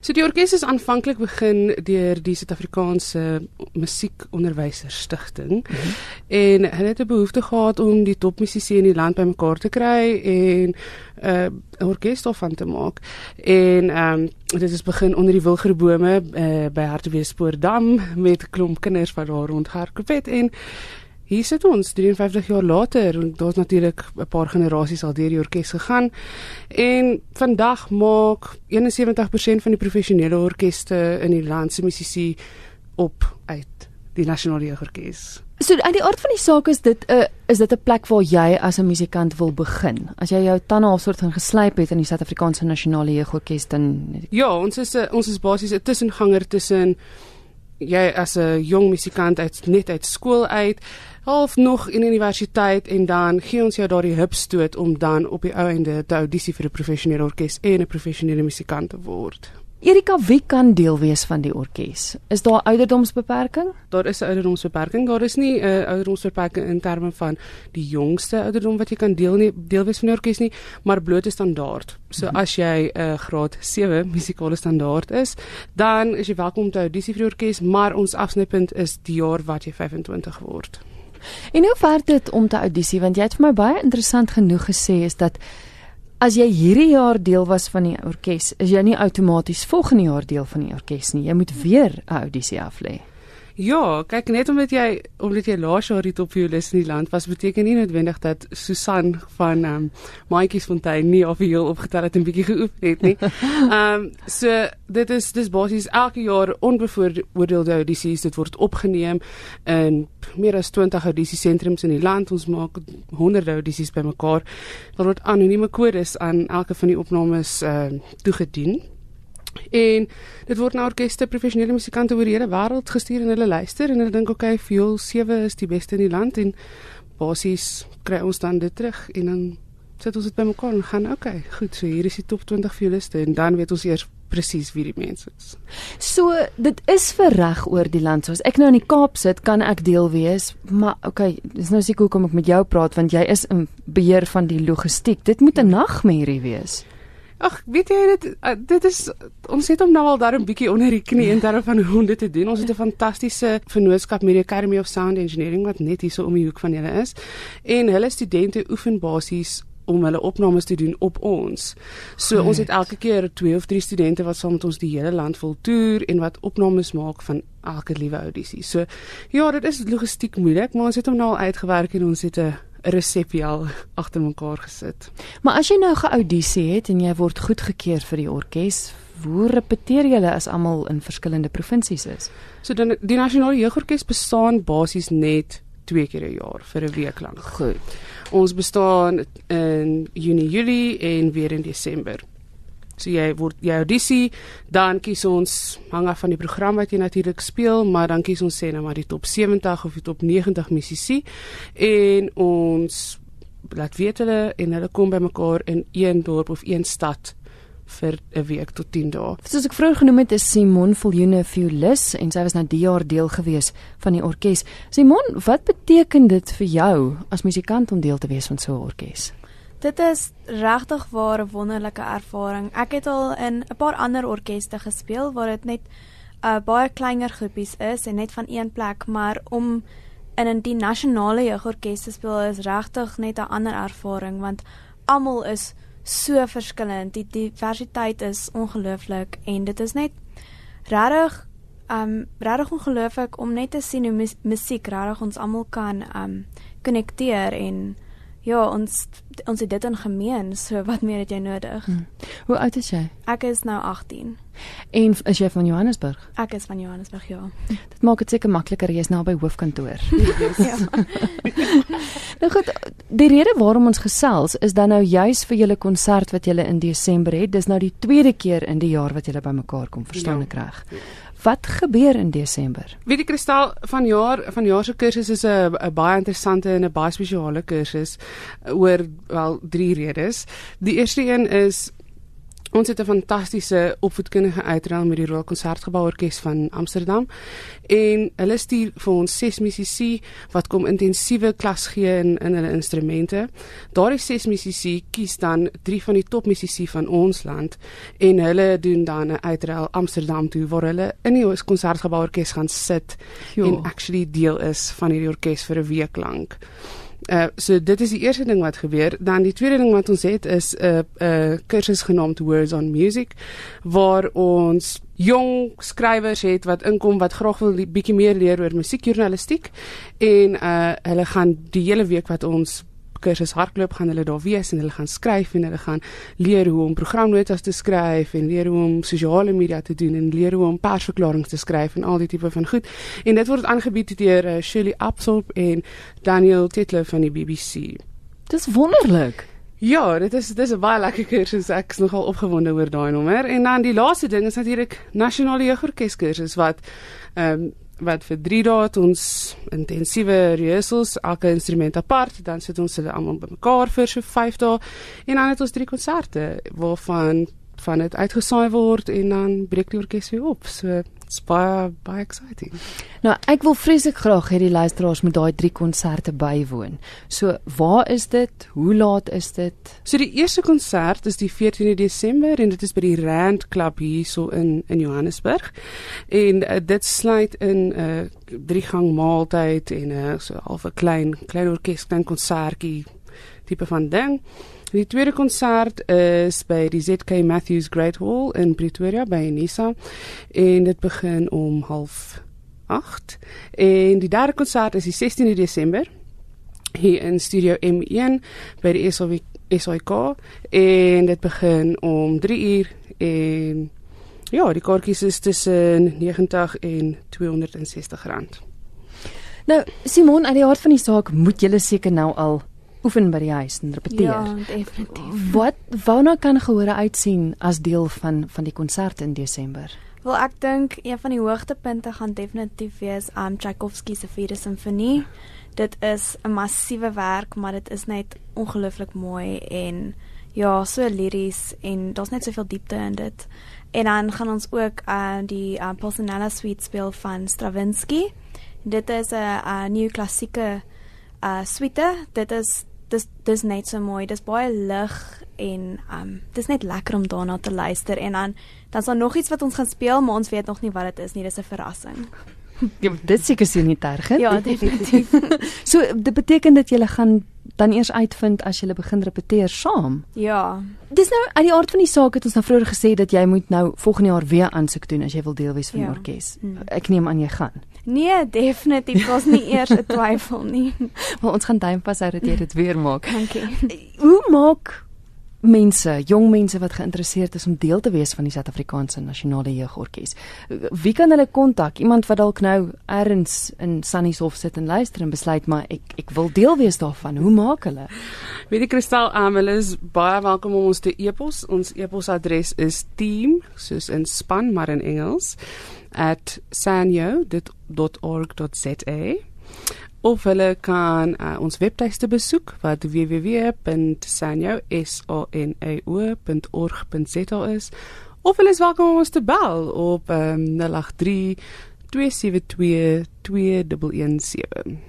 So die orkes is aanvanklik begin deur die Suid-Afrikaanse Musiekonderwysers Stichting mm -hmm. en hulle het 'n behoefte gehad om die topmusisië in die land bymekaar te kry en uh, 'n uh, orkes daarvan te maak. En ehm um, dit is begin onder die wilgerbome uh, by Hartbeespoortdam met klomp kinders wat daar rondhardloop het en Hier sit ons 53 jaar later en daar's natuurlik 'n paar generasies al deur die orkes gegaan. En vandag maak 71% van die professionele orkeste in die land se musisië op uit die nasionale jeugorkes. So uit die aard van die saak is dit 'n uh, is dit 'n plek waar jy as 'n musikant wil begin. As jy jou tande half soort van geslyp het in die Suid-Afrikaanse nasionale jeugorkes dan Ja, ons is 'n ons is basies 'n tussenganger tussen jy as 'n jong musikant uit net uit skool uit half nog in universiteit en dan gee ons jou daardie hupstoot om dan op die ou einde te audisie vir 'n professionele orkes en 'n professionele musikant te word. Erika, wie kan deel wees van die orkes? Is daar ouderdomsbeperking? Daar is 'n ouderdomsbeperking. Daar is nie 'n uh, ouderdomsbeperking in terme van die jongste ouderdom wat jy kan deel nie deel wees van die orkes nie, maar blote standaard. So mm -hmm. as jy 'n uh, graad 7 musikale standaard is, dan is jy welkom om te audisie vir die orkes, maar ons afsnypunt is die jaar wat jy 25 word. En hoe ver dit om te audisie want jy het vir my baie interessant genoeg gesê is dat as jy hierdie jaar deel was van die orkes, is jy nie outomaties volgende jaar deel van die orkes nie. Jy moet weer 'n audisie aflê. Ja, kyk net omdat jy omdat jy laas jaar die topviolis in die land was, beteken nie noodwendig dat Susan van ehm um, Maatjiesfontein nie of heel opgetel het en bietjie geoefen het nie. Ehm um, so dit is dis basies elke jaar onbevooroordeelde audisies, dit word opgeneem in meer as 20 audisiesentrums in die land. Ons maak honderde audisies bymekaar. Daar word anonieme kodes aan elke van die opnames ehm uh, toegedien. En dit word na orkeste professionele musikante oor die hele wêreld gestuur en hulle luister en hulle dink okay, Viool 7 is die beste in die land en basies kry ons dan dit terug en dan sit ons dit bymekaar en gaan okay, goed, so hier is die top 20 violiste en dan weet ons eers presies wie die mense is. So dit is vir reg oor die land. So as ek nou in die Kaap sit, kan ek deel wees, maar okay, dis nou seker hoekom ek met jou praat want jy is in beheer van die logistiek. Dit moet 'n nagmerrie wees. Ag, weet jy dit uh, dit is ons het hom nou al daar 'n bietjie onder die knie in terme van hoe om dit te doen. Ons het 'n fantastiese vennootskap met die Academy of Sound Engineering wat net hier so om die hoek van julle is. En hulle studente oefen basies om hulle opnames te doen op ons. So Goed. ons het elke keer twee of drie studente wat saam met ons die hele land vol toer en wat opnames maak van elke liewe audisie. So ja, dit is logistiek moeilik, maar ons het hom nou al uitgewerk en ons het 'n 'n resepie al agter mekaar gesit. Maar as jy nou geaudisie het en jy word goedgekeur vir die orkes, hoe repeteer julle as almal in verskillende provinsies is? So dan die nasionale jeugorkes bestaan basies net twee keer 'n jaar vir 'n week lank. Goed. Ons bestaan in Junie, Julie en weer in Desember. So jy word jy audisie, dan kies ons hang af van die program wat jy natuurlik speel, maar dan kies ons sê nou maar die top 70 of die top 90 musisi en ons laat weet hulle en hulle kom bymekaar in een dorp of een stad vir 'n week tot 10 dae. Soos ek vroeër genoem het, is Simon Viljoene violis en sy was nou die jaar deel gewees van die orkes. Simon, wat beteken dit vir jou as musikant om deel te wees van so 'n orkes? Dit is regtig waar 'n wonderlike ervaring. Ek het al in 'n paar ander orkeste gespeel waar dit net 'n uh, baie kleiner groepies is en net van een plek, maar om in 'n die nasionale jeugorkes te speel is regtig net 'n ander ervaring want almal is so verskillend. Die diversiteit is ongelooflik en dit is net regtig um regtig ongelooflik om net te sien hoe musiek regtig ons almal kan um konnekteer en Ja, ons ons het dit in gemeen, so wat meer het jy nodig? Hmm. Hoe oud is jy? Ek is nou 18. En is jy van Johannesburg? Ek is van Johannesburg, ja. Dit maak dit seker makliker jy is nou by hoofkantoor. ja. nou goed, die rede waarom ons gesels is dan nou juis vir julle konsert wat julle in Desember het. Dis nou die tweede keer in die jaar wat julle bymekaar kom, verstaan ja. ek reg? Ja. Wat gebeur in Desember? Wie die kristal van jaar van jaar se kursus is 'n baie interessante en 'n baie spesiale kursus oor wel drie redes. Die eerste een is Ons het 'n fantastiese opvoedkundige uitreil met die Royal Concertgebou Orkees van Amsterdam en hulle stuur vir ons ses musisië wat kom intensiewe klas gee in in hulle instrumente. Daardie ses musisië kies dan drie van die topmusisië van ons land en hulle doen dan 'n uitreil Amsterdam toe waar hulle in die Concertgebou Orkees gaan sit jo. en actually deel is van hierdie orkes vir 'n week lank. Uh so dit is die eerste ding wat gebeur. Dan die tweede ding wat ons het is 'n uh, 'n uh, kursus genaamd Words on Music waar ons jong skrywers het wat inkom wat graag wil bietjie meer leer oor musiekjournalistiek en uh hulle gaan die hele week wat ons kursus hardloop gaan hulle daar wees en hulle gaan skryf en hulle gaan leer hoe om programnotas te skryf en leer hoe om sosiale media te doen en leer hoe om persverklaringe te skryf en al die tipe van goed. En dit word aangebied deur uh, Shirley Absorb en Daniel Titler van die BBC. Dis wonderlik. Ja, dit is dit is 'n baie lekker kursus. Ek is nogal opgewonde oor daai nommer. En dan die laaste ding is natuurlik nasionale jeugorkes kursus wat ehm um, wat vir 3 dae het ons intensiewe rehearsals, elke instrument apart, dan sit ons hulle almal bymekaar vir so 5 dae en dan het ons drie konserte waarvan van dit uitgesaai word en dan breek die orkes weer op. So It's baie baie exciting. Nou, ek wil vreeslik graag hê die luisteraars moet daai drie konserte bywoon. So, waar is dit? Hoe laat is dit? So die eerste konsert is die 14de Desember en dit is by die Rand Club hierso in in Johannesburg. En uh, dit sluit in 'n uh, drie gang maaltyd en 'n uh, so half 'n klein klein orkes klein konsertjie tipe van ding. Die tweede konsert is by die ZK Matthews Great Hall in Pretoria by Unisa en dit begin om 08:30 en die derde konsert is die 16de Desember hier in Studio M1 by die SOK en dit begin om 3:00 en ja, die kaartjies is tussen 90 en 260 rand. Nou Simon, uit die hart van die saak moet jy seker nou al oefen by die huis en repeteer. Ja, definitief. Wat waarna kan gehore uitsien as deel van van die konsert in Desember? Wel ek dink een van die hoogtepunte gaan definitief wees aan um, Tchaikovsky se Vierde Simfonie. Dit is 'n massiewe werk, maar dit is net ongelooflik mooi en ja, so liries en daar's net soveel diepte in dit. En dan gaan ons ook aan uh, die uh, Pulcinella Suite speel van Stravinsky. Dit is 'n uh, nuwe klassieke uh suite. Dit is dis dis net so mooi. Dis baie lig en um dis net lekker om daarna te luister en dan dan's daar nog iets wat ons gaan speel, maar ons weet nog nie wat dit is nie. Dis 'n verrassing. Ja, dit seker sien nie terg. Ja, definitief. so dit beteken dat jy gaan dan eers uitvind as jy begin repeteer saam. Ja. Dis nou uit die aard van die saak het ons nou vroeër gesê dat jy moet nou volgende jaar weer aansoek doen as jy wil deel wees van ja. die orkes. Hmm. Ek neem aan jy gaan. Nee, definitief. Was nie eers 'n twyfel nie. Maar ons gaan duim vas hou dat jy dit weer maak. Dankie. Hoe maak mense, jong mense wat geïnteresseerd is om deel te wees van die Suid-Afrikaanse Nasionale Jeugorkes. Wie kan hulle kontak? Iemand wat dalk nou ergens in Sunnyhof sit en luister en besluit maar ek ek wil deel wees daarvan. Hoe maak hulle? Weet die Kristal, um, hulle is baie welkom om ons te e-pos. Ons e-posadres is team soos in span maar in Engels @sanyo.org.za of hulle kan uh, ons webtuiste besoek wat www.sanyo.org.za is. Of hulle is welkom om ons te bel op um, 083 272 2117